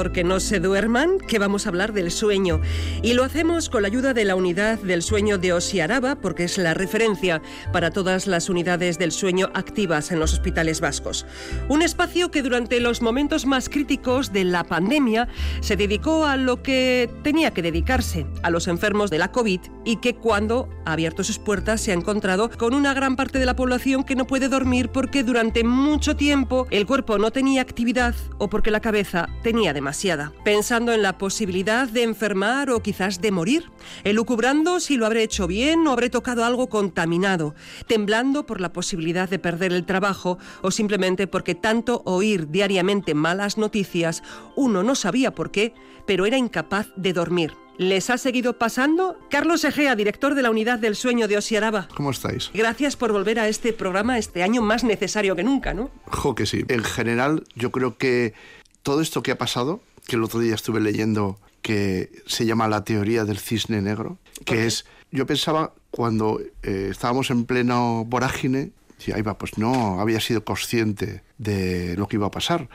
Mejor que no se duerman, que vamos a hablar del sueño. Y lo hacemos con la ayuda de la unidad del sueño de Osiaraba, porque es la referencia para todas las unidades del sueño activas en los hospitales vascos. Un que durante los momentos más críticos de la pandemia se dedicó a lo que tenía que dedicarse, a los enfermos de la COVID, y que cuando ha abierto sus puertas se ha encontrado con una gran parte de la población que no puede dormir porque durante mucho tiempo el cuerpo no tenía actividad o porque la cabeza tenía demasiada, pensando en la posibilidad de enfermar o quizás de morir, elucubrando si lo habré hecho bien o habré tocado algo contaminado, temblando por la posibilidad de perder el trabajo o simplemente porque tanto oír diariamente malas noticias, uno no sabía por qué, pero era incapaz de dormir. ¿Les ha seguido pasando? Carlos Egea, director de la Unidad del Sueño de Osiaraba. ¿Cómo estáis? Gracias por volver a este programa este año más necesario que nunca, ¿no? Jo, que sí. En general, yo creo que todo esto que ha pasado, que el otro día estuve leyendo que se llama la teoría del cisne negro, que es, yo pensaba cuando eh, estábamos en pleno vorágine, decía, ahí va, pues no había sido consciente de lo que iba a pasar.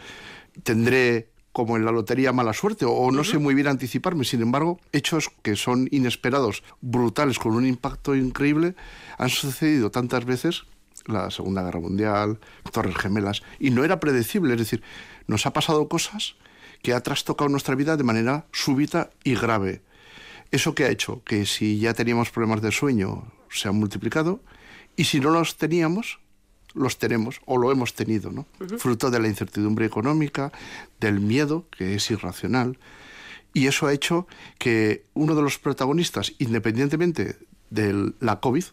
Tendré como en la lotería mala suerte o no sé muy bien anticiparme. Sin embargo, hechos que son inesperados, brutales, con un impacto increíble, han sucedido tantas veces, la Segunda Guerra Mundial, Torres Gemelas, y no era predecible. Es decir, nos ha pasado cosas que ha trastocado nuestra vida de manera súbita y grave. Eso que ha hecho que si ya teníamos problemas de sueño se han multiplicado y si no los teníamos, los tenemos o lo hemos tenido, ¿no? Fruto de la incertidumbre económica, del miedo, que es irracional. Y eso ha hecho que uno de los protagonistas, independientemente de la COVID,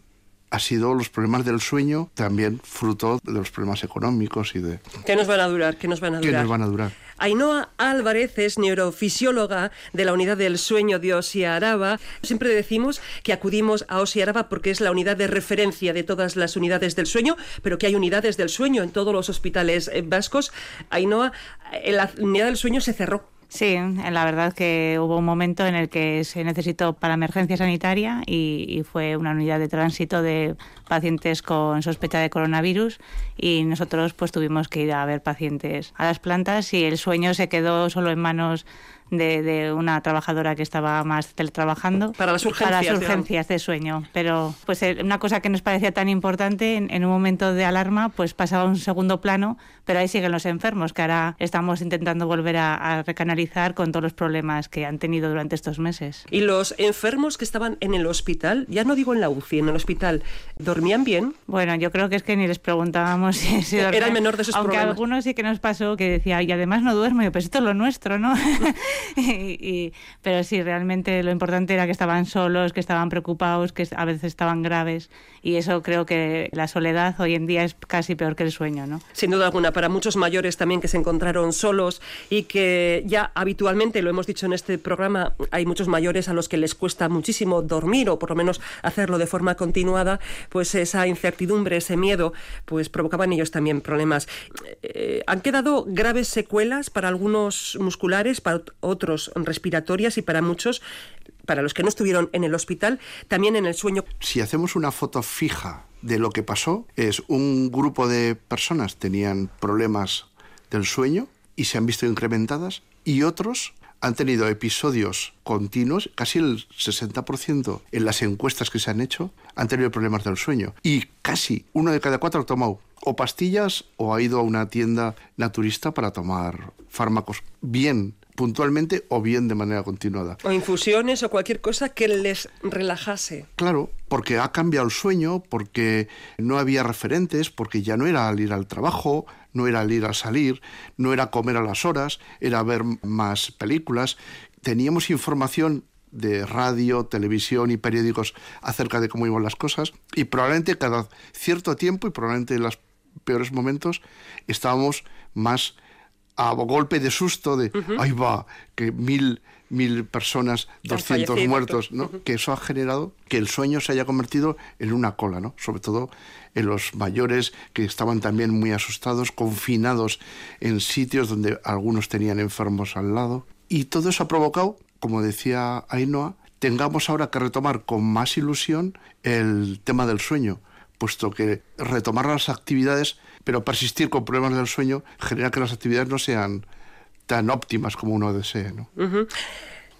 ha sido los problemas del sueño, también fruto de los problemas económicos y de... ¿Qué nos van a durar? ¿Qué nos van a durar? ¿Qué nos van a durar? Ainhoa Álvarez es neurofisióloga de la unidad del sueño de Osiaraba. Siempre decimos que acudimos a Osiaraba porque es la unidad de referencia de todas las unidades del sueño, pero que hay unidades del sueño en todos los hospitales eh, vascos. Ainhoa, eh, la unidad del sueño se cerró Sí, la verdad que hubo un momento en el que se necesitó para emergencia sanitaria y, fue una unidad de tránsito de pacientes con sospecha de coronavirus y nosotros pues tuvimos que ir a ver pacientes a las plantas y el sueño se quedó solo en manos de, una trabajadora que estaba más teletrabajando. Para las urgencias. Para las urgencias de sueño. Pero pues eh, una cosa que nos parecía tan importante en, un momento de alarma, pues pasaba a un segundo plano, pero ahí siguen los enfermos, que ahora estamos intentando volver a, recanalizar con todos los problemas que han tenido durante estos meses. ¿Y los enfermos que estaban en el hospital, ya no digo en la UCI, en el hospital, dormían bien? Bueno, yo creo que es que ni les preguntábamos si, si dormían. Era el menor de esos Aunque algunos sí que nos pasó que decía, y además no duermo, yo, pues esto es lo nuestro, ¿no? pero sí, realmente lo importante era que estaban solos, que estaban preocupados, que a veces estaban graves y eso creo que la soledad hoy en día es casi peor que el sueño, ¿no? Sin duda alguna, para muchos mayores también que se encontraron solos y que ya habitualmente, lo hemos dicho en este programa, hay muchos mayores a los que les cuesta muchísimo dormir o por lo menos hacerlo de forma continuada, pues esa incertidumbre, ese miedo, pues provocaban ellos también problemas. Eh, han quedado graves secuelas para algunos musculares, para otros respiratorias y para muchos, para los que no estuvieron en el hospital, también en el sueño. Si hacemos una foto fija de lo que pasó, es un grupo de personas tenían problemas del sueño y se han visto incrementadas y otros han tenido episodios continuos, casi el 60% en las encuestas que se han hecho han tenido problemas del sueño. Y casi uno de cada cuatro ha tomado o pastillas o ha ido a una tienda naturista para tomar fármacos bien puntualmente o bien de manera continuada. O infusiones o cualquier cosa que les relajase. Claro, porque ha cambiado el sueño, porque no había referentes, porque ya no era al ir al trabajo, no era al ir a salir, no era comer a las horas, era ver más películas teníamos información de radio, televisión y periódicos acerca de cómo iban las cosas y probablemente cada cierto tiempo y probablemente en los peores momentos estábamos más a golpe de susto de, ahí va, que mil, mil personas, 200 muertos, ¿no? Que eso ha generado que el sueño se haya convertido en una cola, ¿no? Sobre todo en los mayores que estaban también muy asustados, confinados en sitios donde algunos tenían enfermos al lado. Y todo eso ha provocado, como decía Ainhoa, tengamos ahora que retomar con más ilusión el tema del sueño, puesto que retomar las actividades pero persistir con problemas del sueño genera que las actividades no sean tan óptimas como uno desee. ¿no?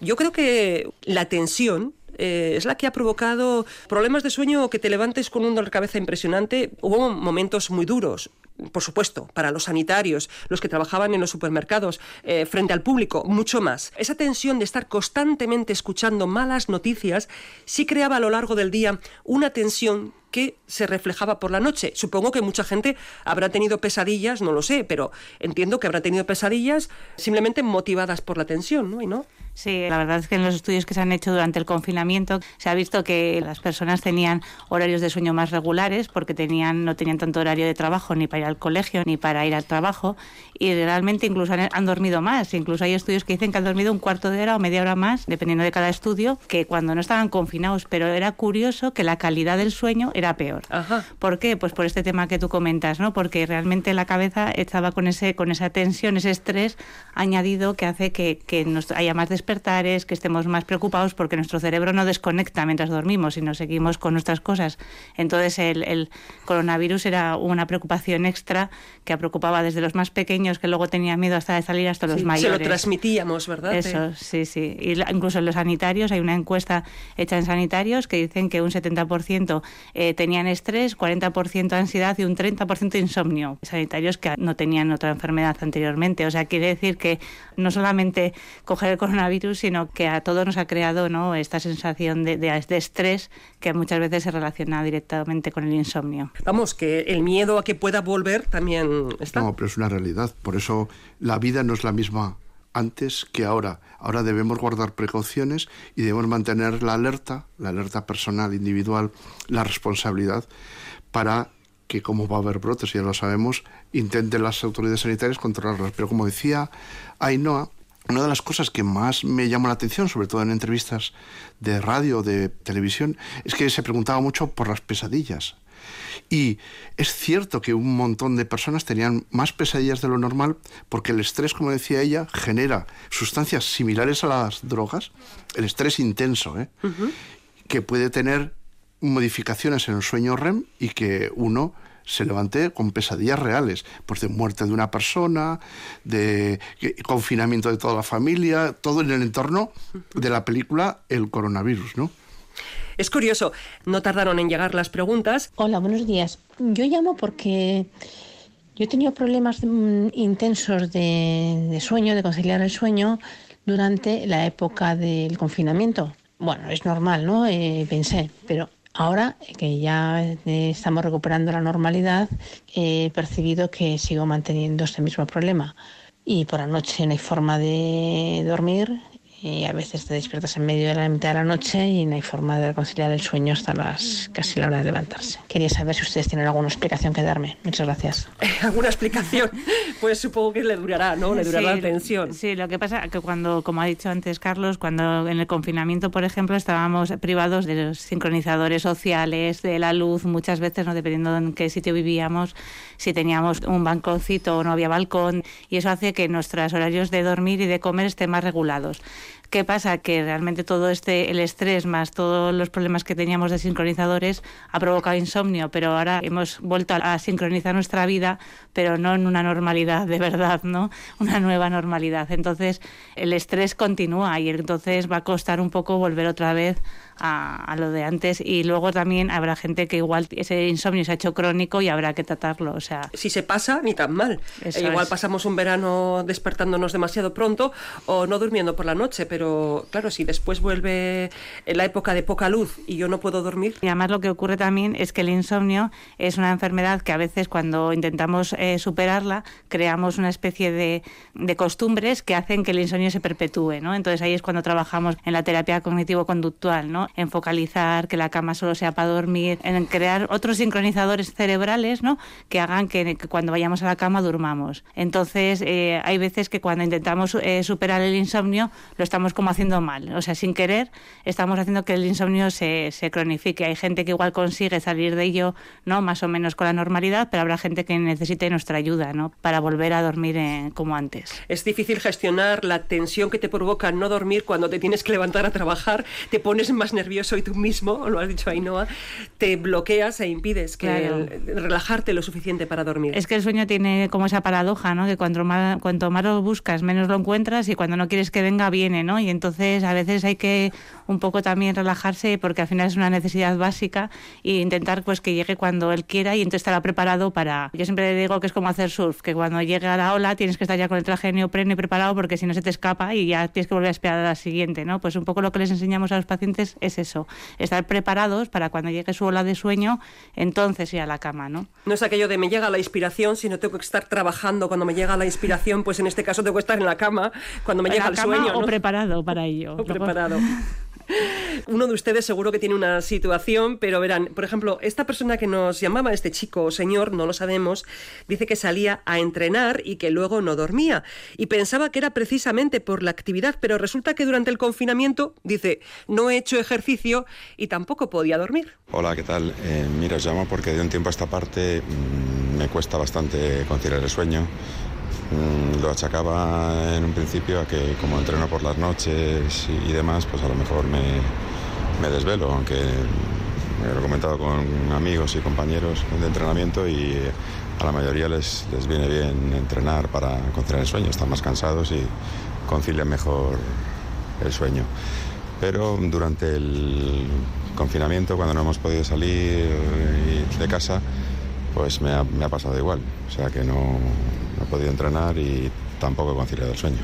Yo creo que la tensión eh, es la que ha provocado problemas de sueño que te levantes con un dolor de cabeza impresionante. Hubo momentos muy duros por supuesto, para los sanitarios, los que trabajaban en los supermercados, eh, frente al público, mucho más. Esa tensión de estar constantemente escuchando malas noticias sí creaba a lo largo del día una tensión que se reflejaba por la noche. Supongo que mucha gente habrá tenido pesadillas, no lo sé, pero entiendo que habrá tenido pesadillas simplemente motivadas por la tensión, ¿no? ¿Y no? Sí, la verdad es que en los estudios que se han hecho durante el confinamiento se ha visto que las personas tenían horarios de sueño más regulares porque tenían, no tenían tanto horario de trabajo ni para ir al colegio ni para ir al trabajo y realmente incluso han, han, dormido más. Incluso hay estudios que dicen que han dormido un cuarto de hora o media hora más, dependiendo de cada estudio, que cuando no estaban confinados. Pero era curioso que la calidad del sueño era peor. Ajá. ¿Por qué? Pues por este tema que tú comentas, ¿no? Porque realmente la cabeza estaba con ese, con esa tensión, ese estrés añadido que hace que, que nos haya más despertares, que estemos más preocupados porque nuestro cerebro no desconecta mientras dormimos y nos seguimos con nuestras cosas. Entonces el, el coronavirus era una preocupación extra que preocupaba desde los más pequeños que luego tenían miedo hasta de salir hasta los sí, mayores. Se lo transmitíamos, ¿verdad? Eso, sí, sí. Y la, incluso en los sanitarios hay una encuesta hecha en sanitarios que dicen que un 70% eh, tenían estrés, 40% ansiedad y un 30% insomnio. Sanitarios que no tenían otra enfermedad anteriormente. O sea, quiere decir que no solamente coger el coronavirus, sino que a todos nos ha creado ¿no? esta sensación de, de, de estrés que muchas veces se relaciona directamente con el insomnio. Vamos, que el miedo a que pueda volver también está. No, pero es una realidad. Por eso la vida no es la misma antes que ahora. Ahora debemos guardar precauciones y debemos mantener la alerta, la alerta personal, individual, la responsabilidad para que como va a haber brotes, ya lo sabemos, intenten las autoridades sanitarias controlarlas. Pero como decía Ainhoa, una de las cosas que más me llamó la atención, sobre todo en entrevistas de radio, de televisión, es que se preguntaba mucho por las pesadillas. Y es cierto que un montón de personas tenían más pesadillas de lo normal porque el estrés, como decía ella, genera sustancias similares a las drogas, el estrés intenso, ¿eh? uh -huh. que puede tener modificaciones en el sueño REM y que uno se levante con pesadillas reales, pues de muerte de una persona, de confinamiento de toda la familia, todo en el entorno de la película El coronavirus, ¿no? Es curioso, no tardaron en llegar las preguntas. Hola, buenos días. Yo llamo porque yo he tenido problemas intensos de, de sueño, de conciliar el sueño durante la época del confinamiento. Bueno, es normal, ¿no? Eh, pensé, pero Ahora que ya estamos recuperando la normalidad, he percibido que sigo manteniendo este mismo problema. Y por la noche no hay forma de dormir y a veces te despiertas en medio de la mitad de la noche y no hay forma de conciliar el sueño hasta las casi la hora de levantarse. Quería saber si ustedes tienen alguna explicación que darme. Muchas gracias. ¿Alguna explicación? Pues supongo que le durará, ¿no? Le durará sí, la tensión. Sí, lo que pasa que cuando, como ha dicho antes Carlos, cuando en el confinamiento, por ejemplo, estábamos privados de los sincronizadores sociales, de la luz, muchas veces, no dependiendo en qué sitio vivíamos, si teníamos un balconcito o no había balcón, y eso hace que nuestros horarios de dormir y de comer estén más regulados. ¿Qué pasa? Que realmente todo este, el estrés más todos los problemas que teníamos de sincronizadores ha provocado insomnio, pero ahora hemos vuelto a, a sincronizar nuestra vida, pero no en una normalidad de verdad, ¿no? Una nueva normalidad. Entonces, el estrés continúa y entonces va a costar un poco volver otra vez a, a, lo de antes y luego también habrá gente que igual ese insomnio se ha hecho crónico y habrá que tratarlo, o sea... Si se pasa, ni tan mal. Igual es. pasamos un verano despertándonos demasiado pronto o no durmiendo por la noche noche, pero claro, si después vuelve la época de poca luz y yo no puedo dormir. Y además lo que ocurre también es que el insomnio es una enfermedad que a veces cuando intentamos eh, superarla creamos una especie de, de, costumbres que hacen que el insomnio se perpetúe, ¿no? Entonces ahí es cuando trabajamos en la terapia cognitivo-conductual, ¿no? En focalizar que la cama solo sea para dormir, en crear otros sincronizadores cerebrales, ¿no? Que hagan que, cuando vayamos a la cama durmamos. Entonces eh, hay veces que cuando intentamos eh, superar el insomnio lo estamos como haciendo mal, o sea, sin querer estamos haciendo que el insomnio se, se cronifique. Hay gente que igual consigue salir de ello, ¿no? Más o menos con la normalidad, pero habrá gente que necesite nuestra ayuda, ¿no? Para volver a dormir eh, como antes. Es difícil gestionar la tensión que te provoca no dormir cuando te tienes que levantar a trabajar, te pones más nervioso y tú mismo, lo has dicho Ainhoa, te bloqueas e impides que relajarte lo suficiente para dormir. Es que el sueño tiene como esa paradoja, ¿no? Que cuanto más, cuanto más lo buscas, menos lo encuentras y cuando no quieres que venga, viene, ¿no? Y entonces a veces hay que un poco también relajarse porque al final es una necesidad básica e intentar pues que llegue cuando él quiera y entonces estará preparado para... Yo siempre digo que es como hacer surf, que cuando llegue a la ola tienes que estar ya con el traje de neopreno y preparado porque si no se te escapa y ya tienes que volver a esperar a la siguiente, ¿no? Pues un poco lo que les enseñamos a los pacientes es eso, estar preparados para cuando llegue su ola de sueño, entonces ir a la cama, ¿no? No es aquello de me llega la inspiración, sino tengo que estar trabajando cuando me llega la inspiración, pues en este caso tengo que estar en la cama cuando me llega el sueño. O preparado para ello. O preparado. Uno de ustedes seguro que tiene una situación, pero verán, por ejemplo, esta persona que nos llamaba, este chico o señor, no lo sabemos, dice que salía a entrenar y que luego no dormía. Y pensaba que era precisamente por la actividad, pero resulta que durante el confinamiento, dice, no he hecho ejercicio y tampoco podía dormir. Hola, ¿qué tal? Eh, mira, os llamo porque de un tiempo a esta parte mm, me cuesta bastante conciliar el sueño. Mm, lo achacaba en un principio a que como entreno por las noches y, demás, pues a lo mejor me, me desvelo, aunque lo he comentado con amigos y compañeros de entrenamiento y a la mayoría les, les viene bien entrenar para conciliar el sueño, están más cansados y concilian mejor el sueño. Pero durante el confinamiento, cuando no hemos podido salir de casa, pues me ha, me ha pasado igual. O sea que no, no he podido entrenar y tampoco he conciliado el sueño.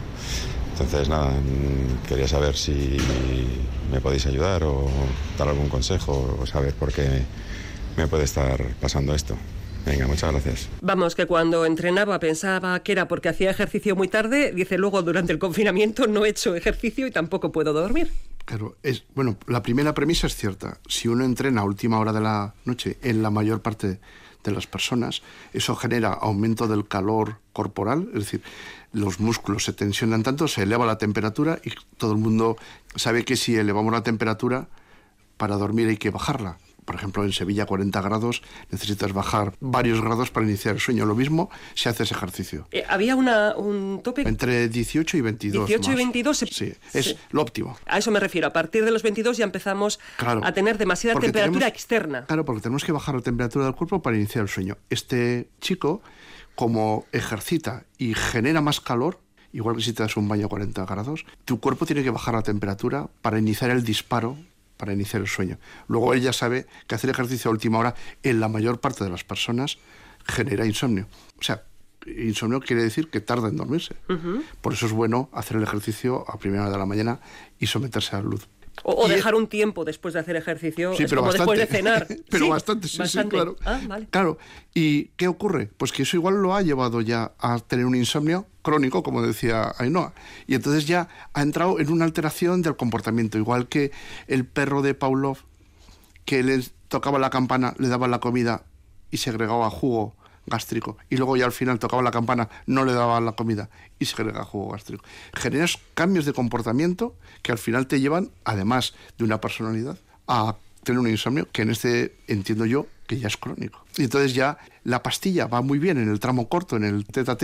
Entonces, nada, mm, quería saber si me podéis ayudar o dar algún consejo o saber por qué me puede estar pasando esto. Venga, muchas gracias. Vamos, que cuando entrenaba pensaba que era porque hacía ejercicio muy tarde, dice luego durante el confinamiento no he hecho ejercicio y tampoco puedo dormir. Claro, es, bueno, la primera premisa es cierta. Si uno entrena a última hora de la noche en la mayor parte de las personas, eso genera aumento del calor corporal, es decir, los músculos se tensionan tanto, se eleva la temperatura y todo el mundo sabe que si elevamos la temperatura, para dormir hay que bajarla por ejemplo, en Sevilla 40 grados, necesitas bajar varios grados para iniciar el sueño. Lo mismo si haces ejercicio. Eh, ¿Había una, un tope? Entre 18 y 22. 18 y 22. Sí, es lo óptimo. A eso me refiero. A partir de los 22 ya empezamos a tener demasiada temperatura externa. Claro, porque tenemos que bajar la temperatura del cuerpo para iniciar el sueño. Este chico, como ejercita y genera más calor, igual que si te das un baño a 40 grados, tu cuerpo tiene que bajar la temperatura para iniciar el disparo para iniciar el sueño. Luego ella sabe que hacer ejercicio a última hora en la mayor parte de las personas genera insomnio. O sea, insomnio quiere decir que tarda en dormirse. Por eso es bueno hacer el ejercicio a primera hora de la mañana y someterse a la luz. O, dejar un tiempo después de hacer ejercicio, sí, pero como después de cenar. pero bastante, sí, sí, claro. Ah, vale. Claro. ¿Y qué ocurre? Pues que eso igual lo ha llevado ya a tener un insomnio crónico, como decía Ainhoa. Y entonces ya ha entrado en una alteración del comportamiento, igual que el perro de Pavlov, que le tocaba la campana, le daba la comida y segregaba jugo gástrico y luego ya al final tocaba la campana, no le daban la comida y se genera jugo gástrico. Generas cambios de comportamiento que al final te llevan, además de una personalidad, a tener un insomnio que en este entiendo yo que ya es crónico. Y entonces ya la pastilla va muy bien en el tramo corto, en el tete a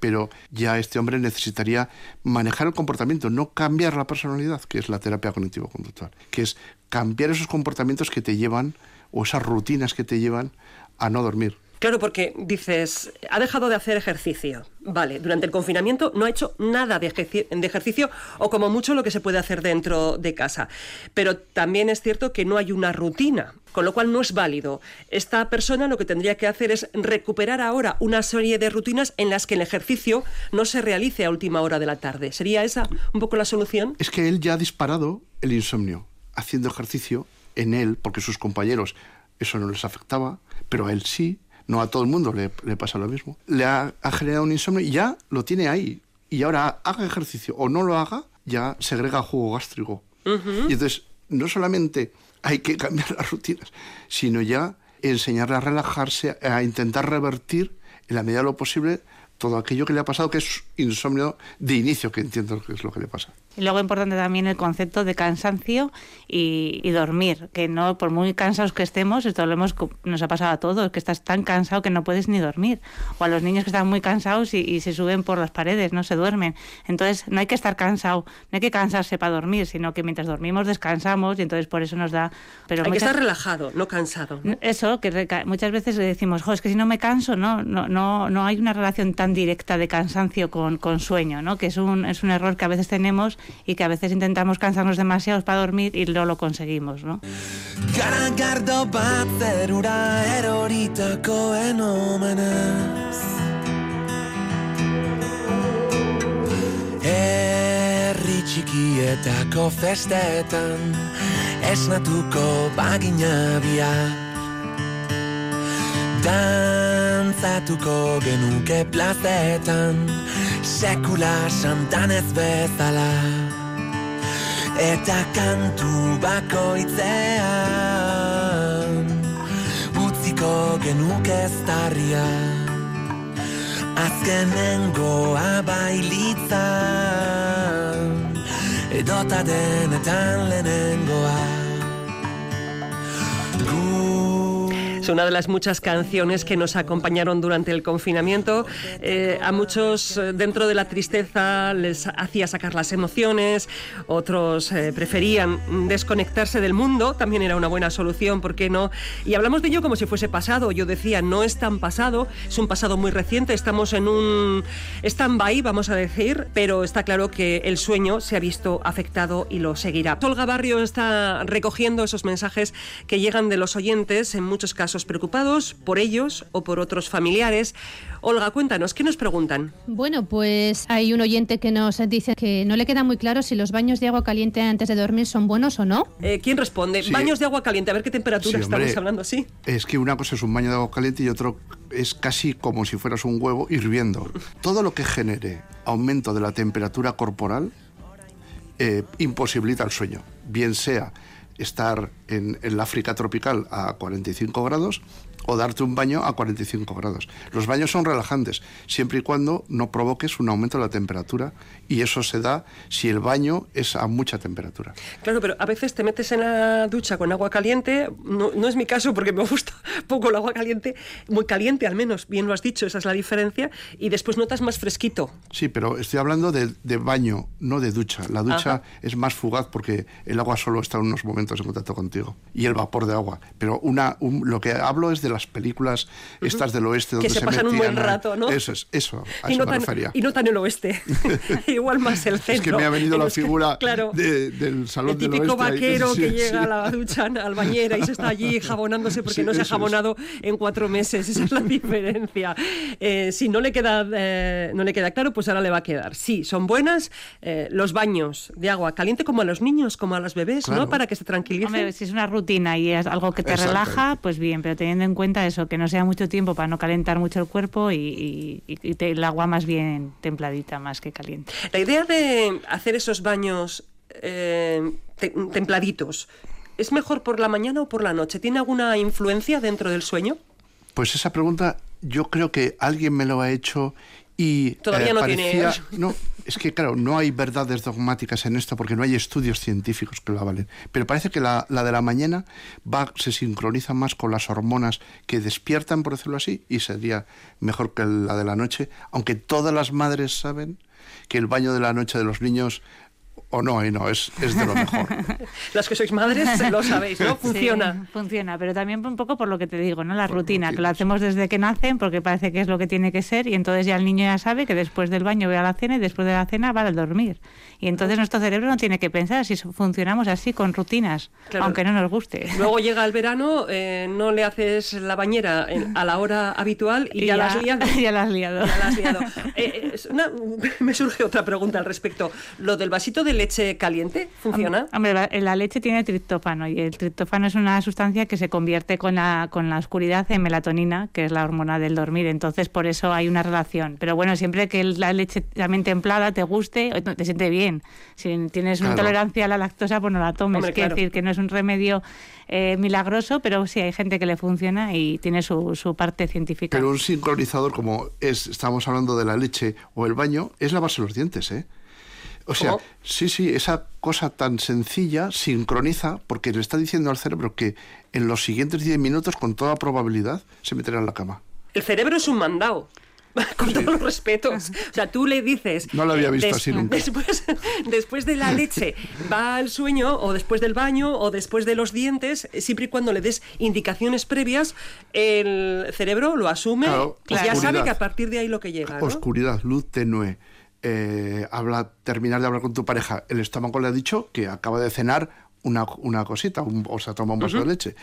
pero ya este hombre necesitaría manejar el comportamiento, no cambiar la personalidad, que es la terapia cognitivo-conductual, que es cambiar esos comportamientos que te llevan o esas rutinas que te llevan a no dormir Claro, porque dices, ha dejado de hacer ejercicio. Vale, durante el confinamiento no ha hecho nada de, ejercicio o como mucho lo que se puede hacer dentro de casa. Pero también es cierto que no hay una rutina, con lo cual no es válido. Esta persona lo que tendría que hacer es recuperar ahora una serie de rutinas en las que el ejercicio no se realice a última hora de la tarde. ¿Sería esa un poco la solución? Es que él ya ha disparado el insomnio haciendo ejercicio en él, porque sus compañeros eso no les afectaba, pero a él sí, no a todo el mundo le, pasa lo mismo. Le ha, generado un insomnio y ya lo tiene ahí. Y ahora haga ejercicio o no lo haga, ya segrega jugo gástrico. Y entonces, no solamente hay que cambiar las rutinas, sino ya enseñarle a relajarse, a intentar revertir en la medida de lo posible todo aquello que le ha pasado, que es insomnio de inicio, que entiendo que es lo que le pasa. Y luego importante también el concepto de cansancio y, dormir, que no por muy cansados que estemos, esto lo hemos, nos ha pasado a todos, que estás tan cansado que no puedes ni dormir. O a los niños que están muy cansados y, se suben por las paredes, no se duermen. Entonces no hay que estar cansado, no hay que cansarse para dormir, sino que mientras dormimos descansamos y entonces por eso nos da... Pero hay que estar relajado, no cansado. Eso, que muchas veces decimos, jo, es que si no me canso, no, no, no, no hay una relación tan directa de cansancio con, con sueño, ¿no? que es un, es un error que a veces tenemos y que a veces intentamos cansarnos demasiado para dormir y no lo conseguimos, ¿no? Festetan Dantzatuko genuke plazetan Sekula santan ez bezala. Eta kantu bakoitzean Utziko genuke ez tarria. Azkenengoa bailitzan Edota denetan lehenengoa una de las muchas canciones que nos acompañaron durante el confinamiento. Eh, a muchos eh, dentro de la tristeza les hacía sacar las emociones, otros eh, preferían desconectarse del mundo, también era una buena solución, ¿por qué no? Y hablamos de ello como si fuese pasado. Yo decía, no es tan pasado, es un pasado muy reciente, estamos en un stand-by, vamos a decir, pero está claro que el sueño se ha visto afectado y lo seguirá. Olga Barrio está recogiendo esos mensajes que llegan de los oyentes, en muchos casos preocupados por ellos o por otros familiares. Olga, cuéntanos, ¿qué nos preguntan? Bueno, pues hay un oyente que nos dice que no le queda muy claro si los baños de agua caliente antes de dormir son buenos o no. Eh, ¿Quién responde? Baños de agua caliente, a ver qué temperatura estamos hablando, sí. Es que una cosa es un baño de agua caliente y otro es casi como si fueras un huevo hirviendo. Todo lo que genere aumento de la temperatura corporal eh, imposibilita el sueño, bien sea estar en, el África tropical a 45 grados o darte un baño a 45 grados. Los baños son relajantes, siempre y cuando no provoques un aumento de la temperatura y eso se da si el baño es a mucha temperatura. Claro, pero a veces te metes en la ducha con agua caliente, no, es mi caso porque me gusta poco el agua caliente, muy caliente al menos, bien lo has dicho, esa es la diferencia, y después notas más fresquito. Sí, pero estoy hablando de, baño, no de ducha. La ducha es más fugaz porque el agua solo está unos momentos en contacto contigo y el vapor de agua, pero una, lo que hablo es de las películas estas del oeste donde que se, pasan un buen rato, ¿no? Eso es, eso, a y eso me refería. Y no tan el oeste, igual más el centro. Es que me ha venido la figura del salón del oeste. El típico vaquero que llega a la ducha, al bañera y se está allí jabonándose porque no se ha jabonado en cuatro meses, esa es la diferencia. Eh, si no le, queda, eh, no le queda claro, pues ahora le va a quedar. Sí, son buenas eh, los baños de agua caliente como a los niños, como a los bebés, ¿no? Para que se si es una rutina y es algo que te relaja, pues bien, pero teniendo en cuenta eso, que no sea mucho tiempo para no calentar mucho el cuerpo y, el agua más bien templadita, más que caliente. La idea de hacer esos baños eh, templaditos, ¿es mejor por la mañana o por la noche? ¿Tiene alguna influencia dentro del sueño? Pues esa pregunta yo creo que alguien me lo ha hecho y todavía eh, no tiene no es que claro no hay verdades dogmáticas en esto porque no hay estudios científicos que lo avalen. Pero parece que la, de la mañana va se sincroniza más con las hormonas que despiertan por decirlo así y sería mejor que la de la noche aunque todas las madres saben que el baño de la noche de los niños o no, y no, es, es de lo mejor. Las que sois madres lo sabéis, ¿no? Funciona. Sí, funciona, pero también un poco por lo que te digo, ¿no? La rutina, que lo hacemos desde que nacen porque parece que es lo que tiene que ser y entonces ya el niño ya sabe que después del baño ve a la cena y después de la cena va a dormir. Y entonces nuestro cerebro no tiene que pensar si funcionamos así con rutinas, Claro. aunque no nos guste. Luego llega el verano, eh, no le haces la bañera en- a la hora habitual y, ya, la has liado. ya la has liado. Ya la has liado. Eh, una- me surge otra pregunta al respecto. ¿Lo del vasito de leche caliente funciona? Hombre, la, la leche tiene triptófano y el triptófano es una sustancia que se convierte con la, con la oscuridad en melatonina, que es la hormona del dormir. Entonces, por eso hay una relación. Pero bueno, siempre que la leche también templada te guste, o te siente bien. Si tienes una Claro. intolerancia a la lactosa, pues no la tomes. Hombre, Quiere claro. decir que no es un remedio eh, milagroso, pero sí hay gente que le funciona y tiene su, su parte científica. Pero un sincronizador como es, estamos hablando de la leche o el baño, es lavarse los dientes, ¿eh? O sea, ¿Cómo? sí, sí, esa cosa tan sencilla sincroniza porque le está diciendo al cerebro que en los siguientes 10 minutos, con toda probabilidad, se meterá en la cama. El cerebro es un mandado. Con todos los respetos. O sea, tú le dices. No lo había eh, visto así nunca. Después, después de la leche va al sueño, o después del baño, o después de los dientes, siempre y cuando le des indicaciones previas, el cerebro lo asume Claro, y ya sabe que a partir de ahí lo que llega. ¿no? Oscuridad, luz tenue. Eh, habla, terminar de hablar con tu pareja. El estómago le ha dicho que acaba de cenar una, una cosita, un- o sea, toma un vaso de leche.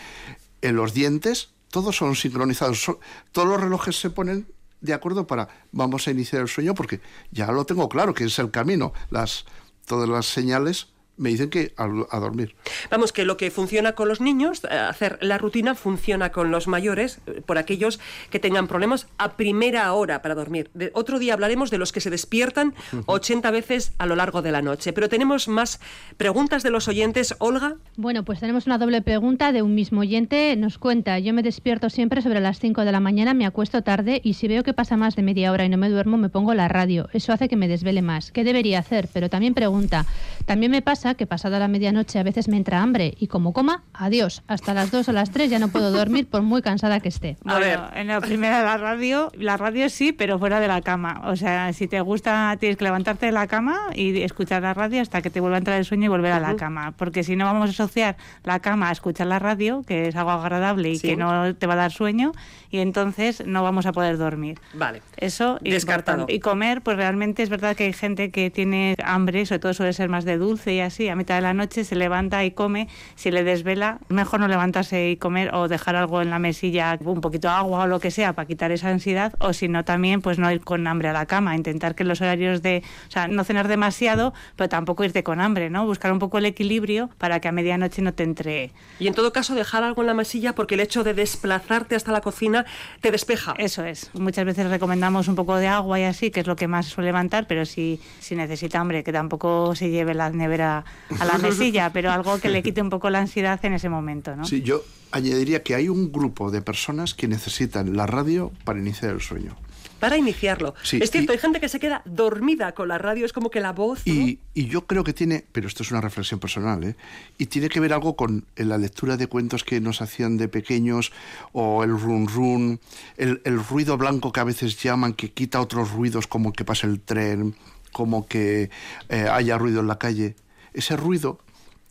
En los dientes, todos son sincronizados. son- todos los relojes se ponen de acuerdo para vamos a iniciar el sueño porque ya lo tengo claro que es el camino. Las, todas las señales me dicen que a, a dormir. Vamos, que lo que funciona con los niños, eh, hacer la rutina, funciona con los mayores, eh, por aquellos que tengan problemas a primera hora para dormir. De- otro día hablaremos de los que se despiertan 80 veces a lo largo de la noche. Pero tenemos más preguntas de los oyentes. Olga, Bueno, pues tenemos una doble pregunta de un mismo oyente. Nos cuenta, yo me despierto siempre sobre las 5 de la mañana, me acuesto tarde y si veo que pasa más de media hora y no me duermo, me pongo la radio. Eso hace que me desvele más. ¿Qué debería hacer? Pero también pregunta, también me pasa que pasada la medianoche a veces me entra hambre y como coma, adiós. Hasta las 2 o las 3 ya no puedo dormir por muy cansada que esté. A Bueno, en la primera la radio, la radio sí, pero fuera de la cama. O sea, si te gusta, tienes que levantarte de la cama y escuchar la radio hasta que te vuelva a entrar el sueño y volver a la cama. Porque si no vamos a asociar la cama a escuchar la radio, que es algo agradable y Sí. que no te va a dar sueño, y entonces no vamos a poder dormir. vale. Eso Descartado. importante. Y comer, pues realmente es verdad que hay gente que tiene hambre, sobre todo suele ser más de dulce y así, a mitad de la noche se levanta y come, si le desvela, mejor no levantarse y comer o dejar algo en la mesilla, un poquito de agua o lo que sea para quitar esa ansiedad, o si no también pues no ir con hambre a la cama, intentar que los horarios de, o sea, no cenar demasiado, pero tampoco irte con hambre, ¿no? Buscar un poco el equilibrio para que a medianoche no te entre Y en todo caso, dejar algo en la mesilla porque el hecho de desplazarte hasta la cocina te despeja. Eso es. Muchas veces recomendamos un poco de agua y así, que es lo que más suele levantar, pero si, si necesita hambre, que tampoco se lleve la nevera a la mesilla, pero algo que le quite un poco la ansiedad en ese momento, ¿no? Sí, yo añadiría que hay un grupo de personas que necesitan la radio para iniciar el sueño. Para iniciarlo. Sí, es cierto, y- hay gente que se queda dormida con la radio, es como que la voz. ¿no? Y, y yo creo que tiene, pero esto es una reflexión personal, ¿eh? y tiene que ver algo con la lectura de cuentos que nos hacían de pequeños, o el run run, el, el ruido blanco que a veces llaman, que quita otros ruidos como que pase el tren, como que eh, haya ruido en la calle. Ese ruido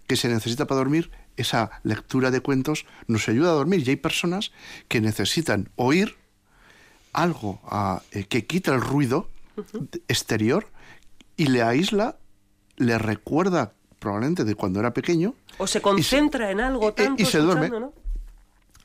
que se necesita para dormir, esa lectura de cuentos, nos ayuda a dormir. Y hay personas que necesitan oír algo eh, que quita el ruido exterior y le aísla, le recuerda probablemente de cuando era pequeño, O se concentra en algo y- tanto y se duerme. ¿no?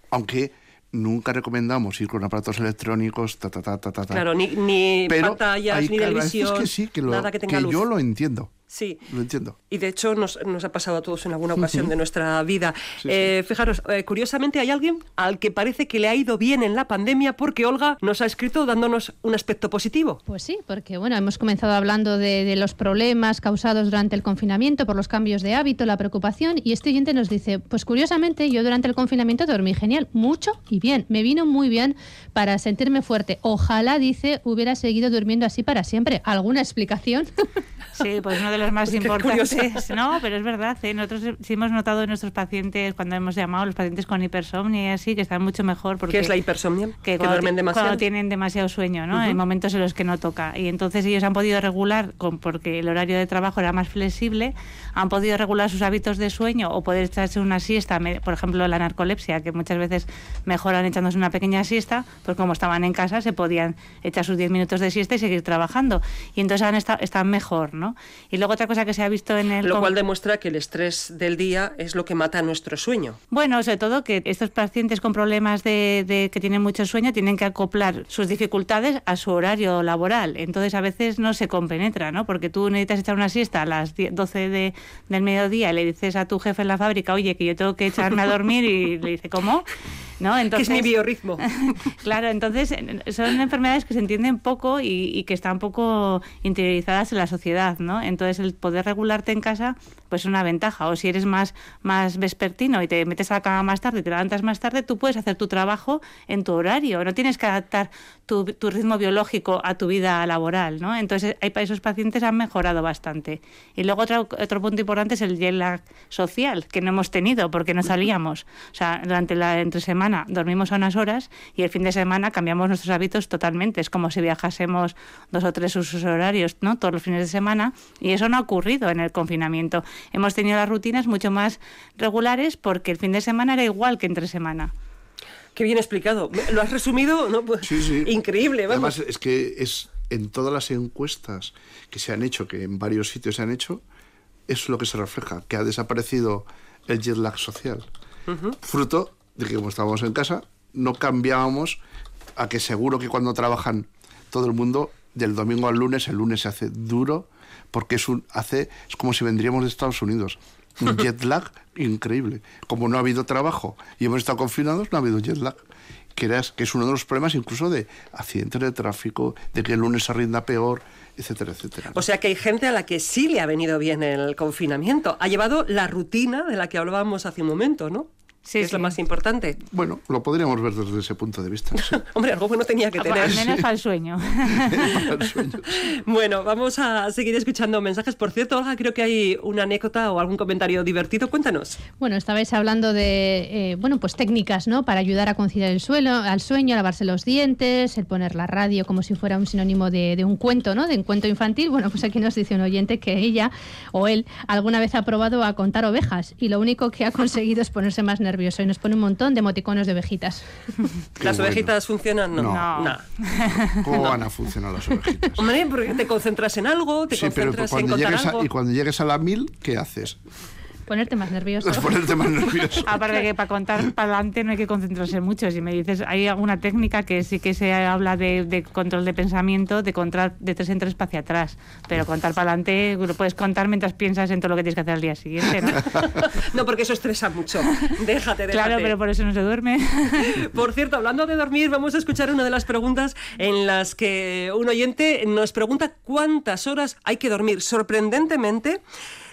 aunque nunca recomendamos ir con aparatos electrónicos, ta, ta, ta, ta, ta. Claro, ni, ni pantallas, ni televisión, que sí, que, lo- nada que tenga que luz. yo lo entiendo. Sí. Lo entiendo. Y de hecho nos, nos ha pasado a todos en alguna ocasión de nuestra vida. Eh, fijaros, eh, curiosamente hay alguien al que parece que le ha ido bien en la pandemia porque Olga nos ha escrito dándonos un aspecto positivo. Pues sí, porque bueno, hemos comenzado hablando de, de los problemas causados durante el confinamiento por los cambios de hábito, la preocupación, y este oyente nos dice, pues curiosamente yo durante el confinamiento dormí genial, mucho y bien, me vino muy bien para sentirme fuerte. Ojalá, dice, hubiera seguido durmiendo así para siempre. ¿Alguna explicación? Sí, pues uno de los más importantes, ¿no? Pero es verdad, ¿eh? nosotros sí hemos notado en nuestros pacientes, cuando hemos llamado, los pacientes con hipersomnia y así, que están mucho mejor. Porque, ¿Qué es la hipersomnia? Que, duermen demasiado. Cuando tienen demasiado sueño, ¿no? En momentos en los que no toca. Y entonces ellos han podido regular, con, porque el horario de trabajo era más flexible, han podido regular sus hábitos de sueño o poder echarse una siesta, por ejemplo, la narcolepsia, que muchas veces mejoran echándose una pequeña siesta, pues como estaban en casa se podían echar sus 10 minutos de siesta y seguir trabajando. Y entonces han estado, están mejor, ¿no? Y luego otra cosa que se ha visto en el... Lo cual demuestra que el estrés del día es lo que mata nuestro sueño. Bueno, sobre todo que estos pacientes con problemas de, que tienen mucho sueño tienen que acoplar sus dificultades a su horario laboral. Entonces a veces no se compenetra, ¿no? Porque tú necesitas echar una siesta a las 12 de, del mediodía y le dices a tu jefe en la fábrica, oye, que yo tengo que echarme a dormir y le dice, ¿cómo? ¿No? Entonces, es mi biorritmo. claro, entonces son enfermedades que se entienden poco y, que están poco interiorizadas en la sociedad, ¿no? Entonces el poder regularte en casa pues es una ventaja. O si eres más, más vespertino y te metes a la cama más tarde y te levantas más tarde, tú puedes hacer tu trabajo en tu horario. No tienes que adaptar tu, tu ritmo biológico a tu vida laboral, ¿no? Entonces hay, esos pacientes han mejorado bastante. Y luego otro, otro punto importante es el jet lag social, que no hemos tenido porque no salíamos. O sea, durante la entre semana dormimos a unas horas y el fin de semana cambiamos nuestros hábitos totalmente. Es como si viajásemos dos o tres usos horarios, ¿no? Todos los fines de semana y eso no ha ocurrido en el confinamiento. Hemos tenido las rutinas mucho más regulares porque el fin de semana era igual que entre semana. Qué bien explicado. Lo has resumido, ¿no? Pues, Increíble, Además, es que es en todas las encuestas que se han hecho, que en varios sitios se han hecho, es lo que se refleja, que ha desaparecido el jet lag social. Fruto de que como estábamos en casa, no cambiábamos a que seguro que cuando trabajan todo el mundo, del domingo al lunes, el lunes se hace duro, porque es, un, hace, es como si vendríamos de Estados Unidos. Un jet lag increíble. Como no ha habido trabajo y hemos estado confinados, no ha habido jet lag. Que, que es uno de los problemas incluso de accidentes de tráfico, de que el lunes se rinda peor, etcétera, etcétera. O sea que hay gente a la que sí le ha venido bien el confinamiento. Ha llevado la rutina de la que hablábamos hace un momento, ¿no? Sí, es lo más importante. Bueno, lo podríamos ver desde ese punto de vista. Hombre, algo bueno tenía que tener. Al menos al sueño. bueno, vamos a seguir escuchando mensajes. Por cierto, Olga, creo que hay una anécdota o algún comentario divertido. Cuéntanos. Bueno, estabais hablando de, eh, bueno, pues técnicas, ¿no? Para ayudar a conciliar el suelo, al sueño, lavarse los dientes, el poner la radio como si fuera un sinónimo de, de un cuento, ¿no? De un cuento infantil. Bueno, pues aquí nos dice un oyente que ella o él alguna vez ha probado a contar ovejas y lo único que ha conseguido es ponerse más nervioso nervioso y nos pone un montón de emoticonos de ovejitas. ¿Las ovejitas funcionan? No. no. ¿Cómo van a funcionar las ovejitas? Hombre, porque te concentras en algo, te concentras en algo. y cuando llegues a la mil, ¿qué haces? Ponerte más nervioso. ponerte más nervioso. Aparte que para contar para adelante no hay que concentrarse mucho. Si me dices, hay alguna técnica que sí que se habla de, control de pensamiento, de contar de tres en tres hacia atrás. Pero contar para adelante lo puedes contar mientras piensas en todo lo que tienes que hacer al día siguiente, ¿no? no, porque eso estresa mucho. Déjate, déjate. Claro, pero por eso no se duerme. por cierto, hablando de dormir, vamos a escuchar una de las preguntas en las que un oyente nos pregunta cuántas horas hay que dormir. Sorprendentemente,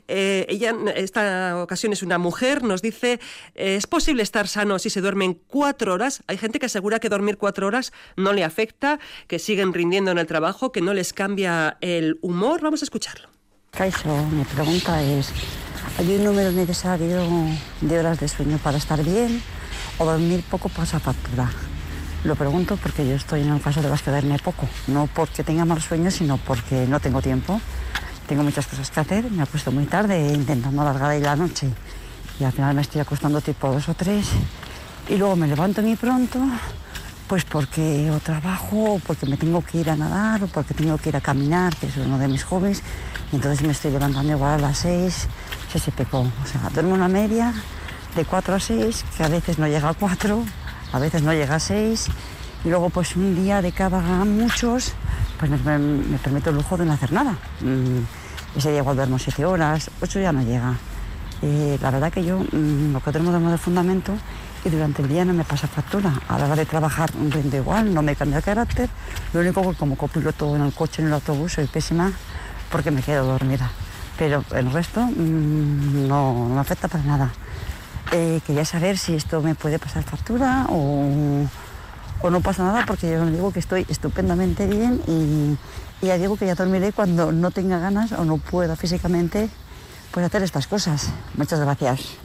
eh, ella, esta ocasión es una mujer, nos dice, ¿es posible estar sano si se duermen cuatro horas? Hay gente que asegura que dormir cuatro horas no le afecta, que siguen rindiendo en el trabajo, que no les cambia el humor. Vamos a escucharlo. Caixo, mi pregunta es, ¿hay un número necesario de horas de sueño para estar bien o dormir poco pasa factura? Lo pregunto porque yo estoy en el caso de las que duerme poco, no porque tenga mal sueño, sino porque no tengo tiempo tengo muchas cosas que hacer, me acuesto muy tarde intentando alargar ahí la noche y al final me estoy acostando tipo dos o tres y luego me levanto muy pronto pues porque o trabajo porque me tengo que ir a nadar o porque tengo que ir a caminar, que es uno de mis hobbies y entonces me estoy levantando igual a las seis, se se pecó. O sea, duermo una media de cuatro a seis, que a veces no llega a cuatro, a veces no llega a seis y luego pues un día de cada muchos pues me, permito el lujo de no hacer nada. Mm, ese día igual duermo siete horas, ocho ya no llega. La verdad que yo mm, que duermo duermo de fundamento y durante el día no me pasa factura. A la hora de trabajar rindo igual, no me cambia el carácter. Lo único que como copiloto en el coche, en el autobús, soy pésima porque me quedo dormida. Pero el resto mm, no, me afecta para nada. Eh, quería saber si esto me puede pasar factura o o no pasa nada porque yo digo que estoy estupendamente bien y ya digo que ya dormiré cuando no tenga ganas o no pueda físicamente pues hacer estas cosas. Muchas gracias.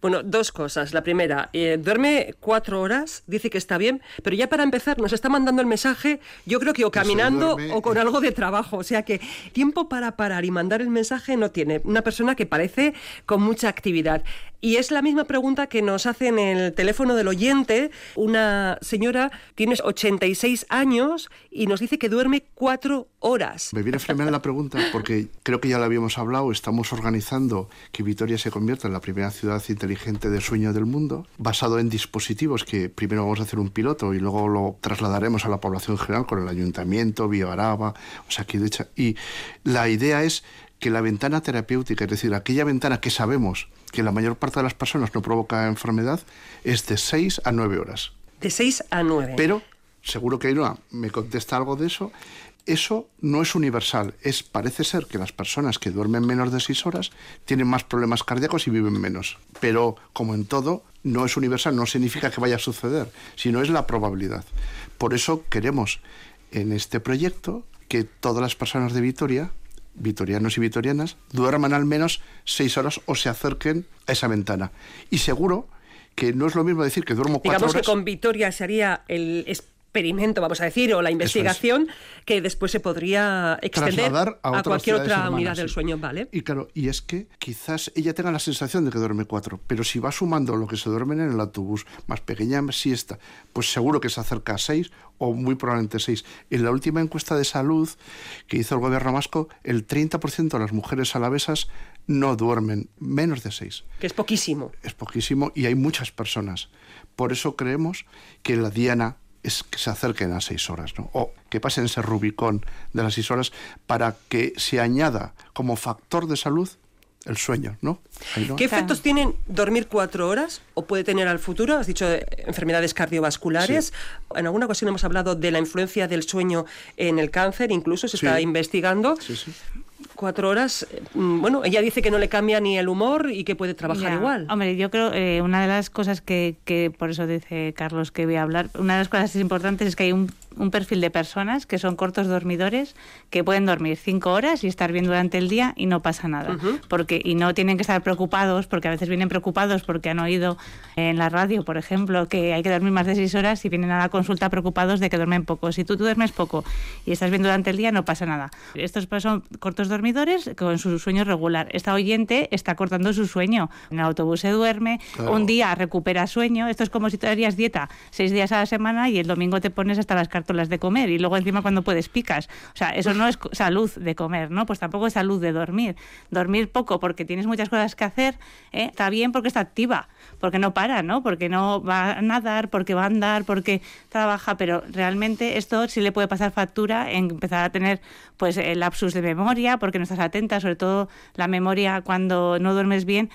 Bueno, dos cosas. La primera, eh, duerme cuatro horas, dice que está bien, pero ya para empezar nos está mandando el mensaje, yo creo que o caminando o con algo de trabajo. O sea que tiempo para parar y mandar el mensaje no tiene. Una persona que parece con mucha actividad. Y es la misma pregunta que nos hace en el teléfono del oyente. Una señora tiene 86 años y nos dice que duerme cuatro horas. Me viene a la pregunta porque creo que ya la habíamos hablado. Estamos organizando que Vitoria se convierta en la primera ciudad inteligente de sueño del mundo, basado en dispositivos que primero vamos a hacer un piloto y luego lo trasladaremos a la población general con el ayuntamiento, Araba, o sea, aquí de hecho. Y la idea es que la ventana terapéutica, es decir, aquella ventana que sabemos que la mayor parte de las personas no provoca enfermedad, es de 6 a 9 horas. De 6 a 9. Pero, seguro que Ainhoa me contesta algo de eso, eso no es universal. Es, parece ser que las personas que duermen menos de 6 horas tienen más problemas cardíacos y viven menos. Pero, como en todo, no es universal, no significa que vaya a suceder, sino es la probabilidad. Por eso queremos en este proyecto que todas las personas de Vitoria vitorianos y vitorianas duerman al menos seis horas o se acerquen a esa ventana. Y seguro que no es lo mismo decir que duermo cuatro Digamos horas. que con Vitoria sería el experimento, vamos a decir, o la investigación que después se podría extender a, cualquier otra unidad del sueño, ¿vale? Y claro, y es que quizás ella tenga la sensación de que duerme cuatro, pero si va sumando lo que se duermen en el autobús, más pequeña siesta, pues seguro que se acerca a seis o muy probablemente seis. En la última encuesta de salud que hizo el gobierno vasco, el 30% de las mujeres alavesas no duermen menos de seis. Que es poquísimo. Es poquísimo y hay muchas personas. Por eso creemos que la diana es que se acerquen a seis horas, ¿no? o que pasen ese Rubicón de las seis horas para que se añada como factor de salud el sueño, ¿no? ¿Qué efectos tienen dormir cuatro horas o puede tener al futuro? Has dicho eh, enfermedades cardiovasculares. En alguna ocasión hemos hablado de la influencia del sueño en el cáncer, incluso se está investigando. Cuatro horas, mm, bueno, ella dice que no le cambia ni el humor y que puede trabajar igual. Hombre, yo creo, eh, una de las cosas que, que, por eso dice Carlos que voy a hablar, una de las cosas importantes es que hay un un perfil de personas que son cortos dormidores, que pueden dormir cinco horas y estar bien durante el día y no pasa nada. porque, y no tienen que estar preocupados, porque a veces vienen preocupados porque han oído en la radio, por ejemplo, que hay que dormir más de seis horas y vienen a la consulta preocupados de que duermen poco. Si tú, duermes poco y estás bien durante el día, no pasa nada. Estos son cortos dormidores con su sueño regular. Esta oyente está cortando su sueño. En el autobús se duerme, un día recupera sueño. Esto es como si tú harías dieta seis días a la semana y el domingo te pones hasta las cartas las de comer y luego encima cuando puedes picas. O sea, eso no es salud de comer, ¿no? Pues tampoco es salud de dormir. Dormir poco porque tienes muchas cosas que hacer, ¿eh? está bien porque está activa, porque no para, ¿no? Porque no va a nadar, porque va a andar, porque trabaja, pero realmente esto sí le puede pasar factura en empezar a tener pues el lapsus de memoria, porque no estás atenta, sobre todo la memoria cuando no duermes bien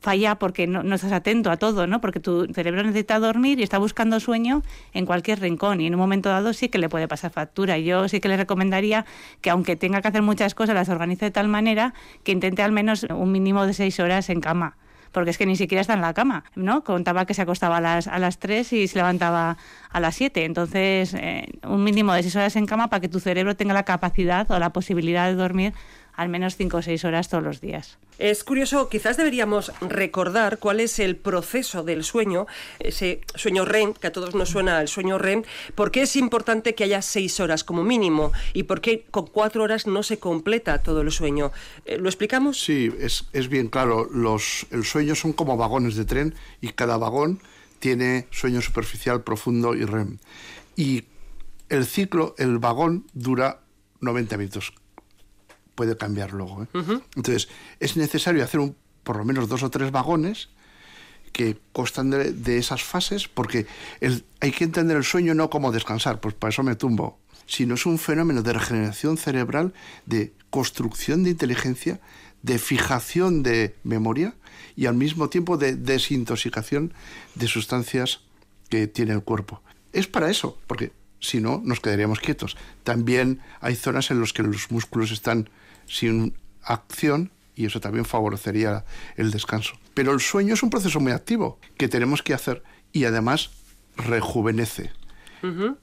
falla porque no, no estás atento a todo, ¿no? Porque tu cerebro necesita dormir y está buscando sueño en cualquier rincón y en un momento sí que le puede pasar factura. Yo sí que le recomendaría que aunque tenga que hacer muchas cosas, las organice de tal manera que intente al menos un mínimo de seis horas en cama porque es que ni siquiera está en la cama, ¿no? Contaba que se acostaba a las, a las 3 y se levantaba a las 7. Entonces, eh, un mínimo de seis horas en cama para que tu cerebro tenga la capacidad o la posibilidad de dormir al menos 5 o 6 horas todos los días. Es curioso, quizás deberíamos recordar cuál es el proceso del sueño, ese sueño REM, que a todos nos suena el sueño REM, por qué es importante que haya 6 horas como mínimo y por qué con 4 horas no se completa todo el sueño. Eh, ¿Lo explicamos? Sí, es, es bien claro. Los, el sueño son como vagones de tren y cada vagón tiene sueño superficial, profundo y REM. Y el ciclo, el vagón dura 90 minutos puede cambiar luego. ¿eh? Entonces, es necesario hacer un, por lo menos dos o tres vagones que constan de, esas fases, porque el, hay que entender el sueño no como descansar, pues para eso me tumbo, sino es un fenómeno de regeneración cerebral, de construcción de inteligencia, de fijación de memoria y al mismo tiempo de desintoxicación de sustancias que tiene el cuerpo. Es para eso, porque si no, nos quedaríamos quietos. También hay zonas en las que los músculos están sin acción y eso también favorecería el descanso. Pero el sueño es un proceso muy activo que tenemos que hacer y además rejuvenece.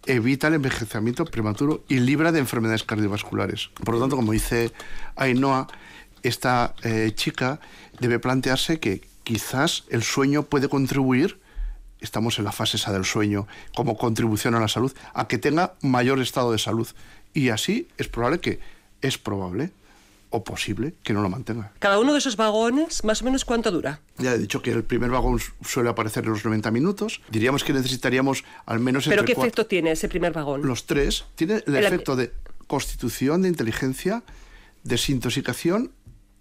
evita el envejecimiento prematuro y libra de enfermedades cardiovasculares. Por lo tanto, como dice Ainhoa, esta eh, chica debe plantearse que quizás el sueño puede contribuir estamos en la fase esa del sueño, como contribución a la salud, a que tenga mayor estado de salud. Y así es probable que, es probable o posible que no lo mantenga. Cada uno de esos vagones, más o menos, ¿cuánto dura? Ya he dicho que el primer vagón suele aparecer en los 90 minutos. Diríamos que necesitaríamos al menos... ¿Pero qué efecto tiene ese primer vagón? Los tres. Tiene el, efecto de constitución, de inteligencia, desintoxicación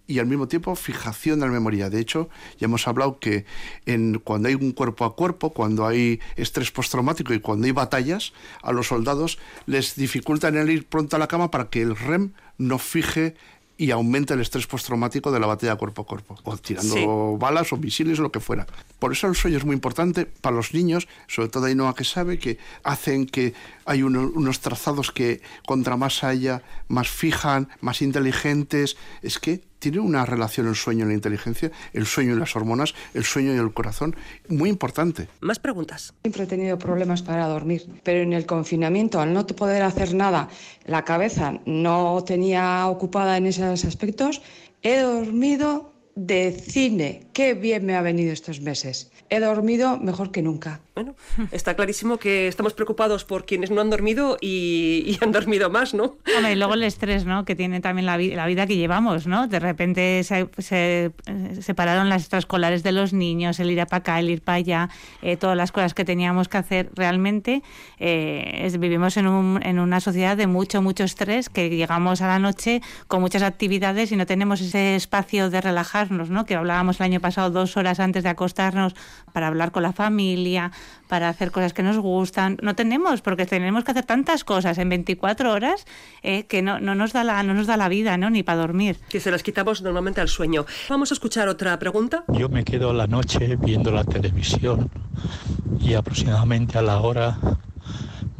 y al mismo tiempo fijación de la memoria. De hecho, ya hemos hablado que en, cuando hay un cuerpo a cuerpo, cuando hay estrés postraumático y cuando hay batallas, a los soldados les dificultan el ir pronto a la cama para que el REM no fije y aumenta el estrés postraumático de la batalla cuerpo a cuerpo, o tirando balas o misiles o lo que fuera. Por eso el sueño es muy importante para los niños, sobre todo Ainhoa que sabe que hacen que hay unos trazados que contra más haya, más fijan, más inteligentes. Es que tiene una relación el sueño y la inteligencia, el sueño y las hormonas, el sueño y el corazón, muy importante. Más preguntas. Siempre he tenido problemas para dormir, pero en el confinamiento, al no poder hacer nada, la cabeza no tenía ocupada en esos aspectos, he dormido de cine. Qué bien me ha venido estos meses. He dormido mejor que nunca. Bueno, está clarísimo que estamos preocupados por quienes no han dormido y, han dormido más, ¿no? Hombre, y luego el estrés, ¿no? Que tiene también la, la vida que llevamos, ¿no? De repente se, se separaron las extraescolares de los niños, el ir a para acá, el ir para allá, eh, todas las cosas que teníamos que hacer. Realmente eh, vivimos en, un, en una sociedad de mucho, mucho estrés, que llegamos a la noche con muchas actividades y no tenemos ese espacio de relajarnos, ¿no? Que hablábamos el año pasado dos horas antes de acostarnos para hablar con la familia, para hacer cosas que nos gustan. No tenemos, porque tenemos que hacer tantas cosas en 24 horas eh, que no, no, nos da la, no nos da la vida, ¿no? Ni para dormir. Que se las quitamos normalmente al sueño. Vamos a escuchar otra pregunta. Yo me quedo la noche viendo la televisión y aproximadamente a la hora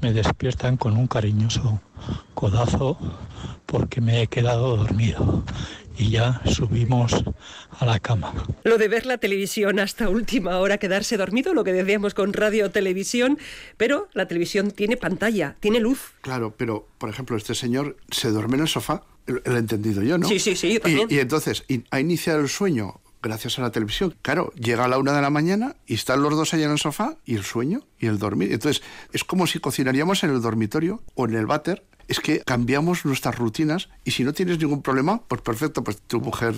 me despiertan con un cariñoso codazo porque me he quedado dormido y ya subimos a la cama. Lo de ver la televisión hasta última hora, quedarse dormido, lo que decíamos con radio o televisión, pero la televisión tiene pantalla, tiene luz. Claro, pero por ejemplo, este señor se duerme en el sofá, lo he entendido yo, ¿no? Sí, sí, sí, también. Y, entonces ha iniciado el sueño gracias a la televisión. Claro, llega a la una de la mañana y están los dos allá en el sofá y el sueño y el dormir. Entonces, es como si cocinaríamos en el dormitorio o en el váter es que cambiamos nuestras rutinas y si no tienes ningún problema, pues perfecto, pues tu mujer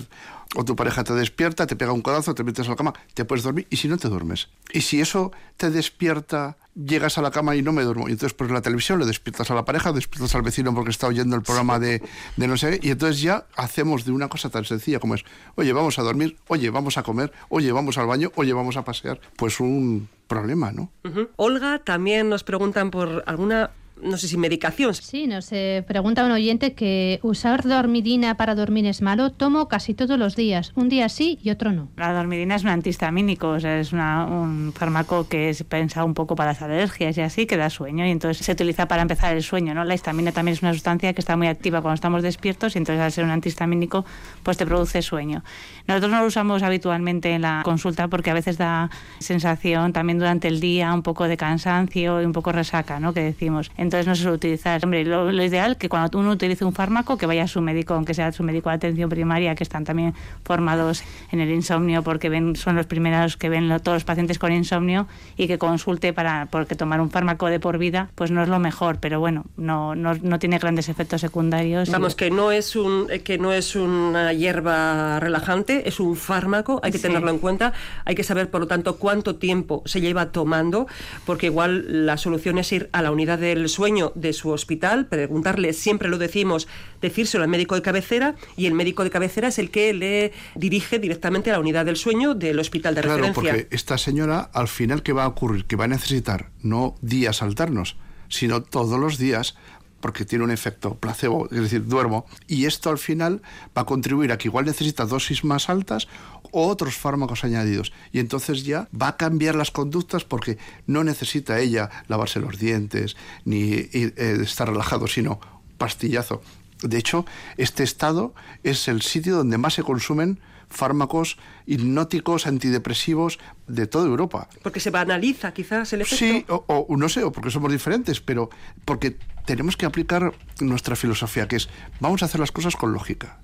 o tu pareja te despierta, te pega un codazo, te metes a la cama, te puedes dormir y si no te duermes. Y si eso te despierta, llegas a la cama y no me duermo, y entonces pues la televisión le despiertas a la pareja, despiertas al vecino porque está oyendo el programa de, de no sé qué, y entonces ya hacemos de una cosa tan sencilla como es, oye, vamos a dormir, oye, vamos a comer, oye, vamos al baño, oye, vamos a pasear, pues un problema, ¿no? Olga, también nos preguntan por alguna no sé si medicación. Sí, nos pregunta un oyente que usar dormidina para dormir es malo. Tomo casi todos los días, un día sí y otro no. La dormidina es un antihistamínico, o sea, es un fármaco que es pensado un poco para las alergias y así, que da sueño y entonces se utiliza para empezar el sueño. ¿no? La histamina también es una sustancia que está muy activa cuando estamos despiertos y entonces al ser un antihistamínico pues te produce sueño. Nosotros no lo usamos habitualmente en la consulta porque a veces da sensación también durante el día un poco de cansancio y un poco resaca, ¿no? que decimos entonces no se suele utilizar. Hombre, lo, ideal es que cuando uno utilice un fármaco, que vaya a su médico, aunque sea su médico de atención primaria, que están también formados en el insomnio, porque ven, son los primeros que ven todos los pacientes con insomnio y que consulte para, porque tomar un fármaco de por vida, pues no es lo mejor, pero bueno, no, no, no tiene grandes efectos secundarios. Vamos, que no es un, que no es una hierba relajante, es un fármaco, hay que tenerlo en cuenta, hay que saber, por lo tanto, cuánto tiempo se lleva tomando, porque igual la solución es ir a la unidad del sueño de su hospital, preguntarle, siempre lo decimos, decírselo al médico de cabecera y el médico de cabecera es el que le dirige directamente a la unidad del sueño del hospital de claro, Porque esta señora, al final, ¿qué va a ocurrir? Que va a necesitar no días alternos, sino todos los días porque tiene un efecto placebo, es decir, duermo, y esto al final va a contribuir a que igual necesita dosis más altas o otros fármacos añadidos. Y entonces ya va a cambiar las conductas porque no necesita ella lavarse los dientes ni eh, estar relajado, sino pastillazo. De hecho, este estado es el sitio donde más se consumen fármacos hipnóticos, antidepresivos de toda Europa. Porque se banaliza quizás el efecto. Sí, o, o no sé, o porque somos diferentes, pero porque tenemos que aplicar nuestra filosofía, que es vamos a hacer las cosas con lógica.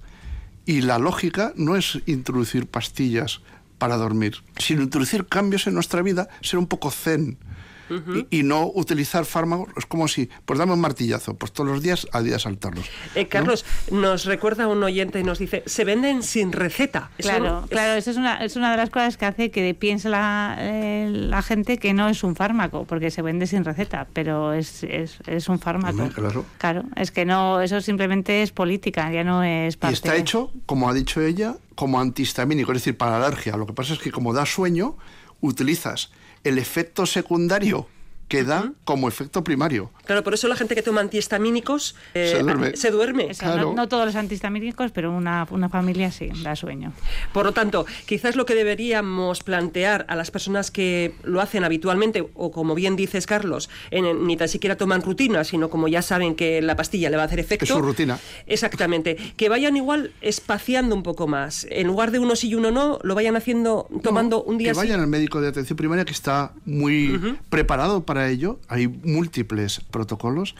Y la lógica no es introducir pastillas para dormir, sino introducir cambios en nuestra vida, ser un poco zen y, no utilizar fármacos. Es como si, pues dame un martillazo, pues todos los días a día saltarlos. Eh, Carlos, nos recuerda un oyente y nos dice, se venden sin receta. claro, claro, eso es una, es una de las cosas que hace que piense la, eh, la gente que no es un fármaco, porque se vende sin receta, pero es, es, es un fármaco. claro. Claro, es que no, eso simplemente es política, ya no es parte. Y está hecho, como ha dicho ella, como antihistamínico, es decir, para alergia. Lo que pasa es que como da sueño, utilizas el efecto secundario que da como efecto primario. Claro, por eso la gente que toma antihistamínicos eh, se duerme. no, todos los antihistamínicos, pero una, una, familia sí, da sueño. Por lo tanto, quizás lo que deberíamos plantear a las personas que lo hacen habitualmente, o como bien dices, Carlos, en, ni tan siquiera toman rutina, sino como ya saben que la pastilla le va a hacer efecto. Es su rutina. Exactamente. Que vayan igual espaciando un poco más. En lugar de uno sí y uno no, lo vayan haciendo, tomando un día Que vayan al médico de atención primaria que está muy preparado para ello, hay múltiples protocolos,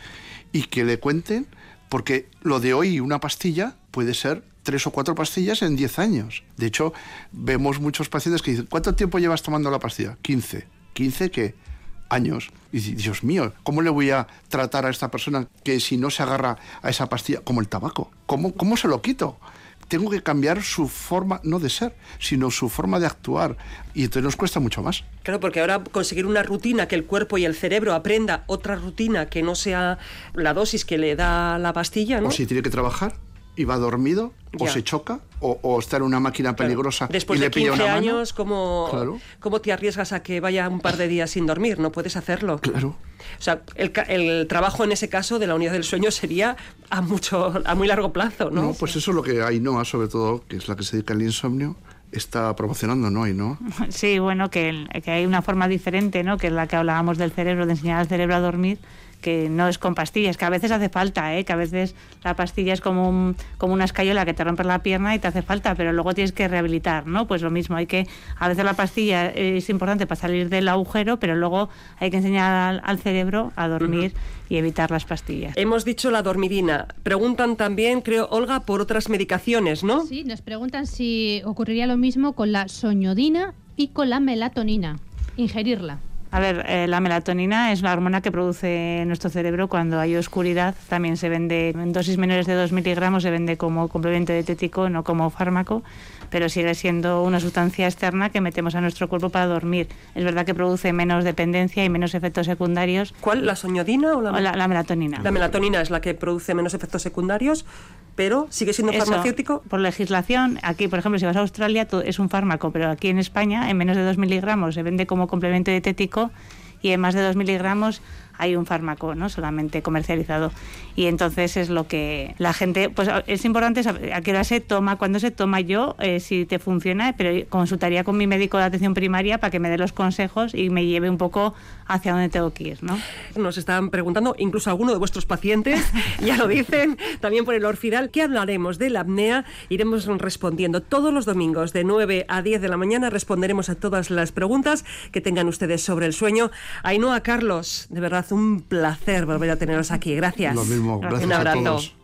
y que le cuenten, porque lo de hoy, una pastilla, puede ser tres o cuatro pastillas en diez años. De hecho, vemos muchos pacientes que dicen, ¿cuánto tiempo llevas tomando la pastilla? 15. ¿15 qué? Años. Y Dios mío, ¿cómo le voy a tratar a esta persona que si no se agarra a esa pastilla, como el tabaco? ¿Cómo, cómo se lo quito? Tengo que cambiar su forma, no de ser, sino su forma de actuar. Y entonces nos cuesta mucho más. Claro, porque ahora conseguir una rutina que el cuerpo y el cerebro aprenda otra rutina que no sea la dosis que le da la pastilla, ¿no? O si tiene que trabajar y va dormido, o se choca, o, está en una máquina peligrosa Después y de le pilla 15 una mano. años, ¿cómo, ¿cómo te arriesgas a que vaya un par de días sin dormir? No puedes hacerlo. Claro. O sea, el, el, trabajo en ese caso de la unidad del sueño sería a mucho a muy largo plazo, ¿no? No, pues eso es lo que Ainhoa, sobre todo, que es la que se dedica al insomnio, está promocionando, ¿no? ¿no? Sí, bueno, que, que hay una forma diferente, ¿no? Que es la que hablábamos del cerebro, de enseñar al cerebro a dormir que no es con pastillas, que a veces hace falta, ¿eh? que a veces la pastilla es como, un, como una escayola que te rompe la pierna y te hace falta, pero luego tienes que rehabilitar, ¿no? Pues lo mismo, hay que, a veces la pastilla es importante para salir del agujero, pero luego hay que enseñar al, cerebro a dormir y evitar las pastillas. Hemos dicho la dormidina. Preguntan también, creo, Olga, por otras medicaciones, ¿no? Sí, nos preguntan si ocurriría lo mismo con la soñodina y con la melatonina, ingerirla. A ver, eh, la melatonina es la hormona que produce nuestro cerebro cuando hay oscuridad. También se vende en dosis menores de 2 miligramos, se vende como complemento dietético, no como fármaco, pero sigue siendo una sustancia externa que metemos a nuestro cuerpo para dormir. Es verdad que produce menos dependencia y menos efectos secundarios. ¿Cuál? ¿La soñodina o la, o la, la melatonina? La melatonina es la que produce menos efectos secundarios, pero sigue siendo Eso, farmacéutico. Por legislación, aquí, por ejemplo, si vas a Australia, es un fármaco, pero aquí en España, en menos de 2 miligramos, se vende como complemento dietético y en más de 2 miligramos hay un fármaco no solamente comercializado. Y entonces es lo que la gente pues es importante saber a qué hora se toma cuándo se toma. Yo eh, si te funciona pero consultaría con mi médico de atención primaria para que me dé los consejos y me lleve un poco hacia dónde tengo que ir no nos están preguntando incluso alguno de vuestros pacientes ya lo dicen también por el orfidal que hablaremos de la apnea iremos respondiendo todos los domingos de 9 a 10 de la mañana responderemos a todas las preguntas que tengan ustedes sobre el sueño Ainhoa Carlos de verdad un placer volver a teneros aquí. Gracias. Lo mismo, gracias Un abrazo. a todos.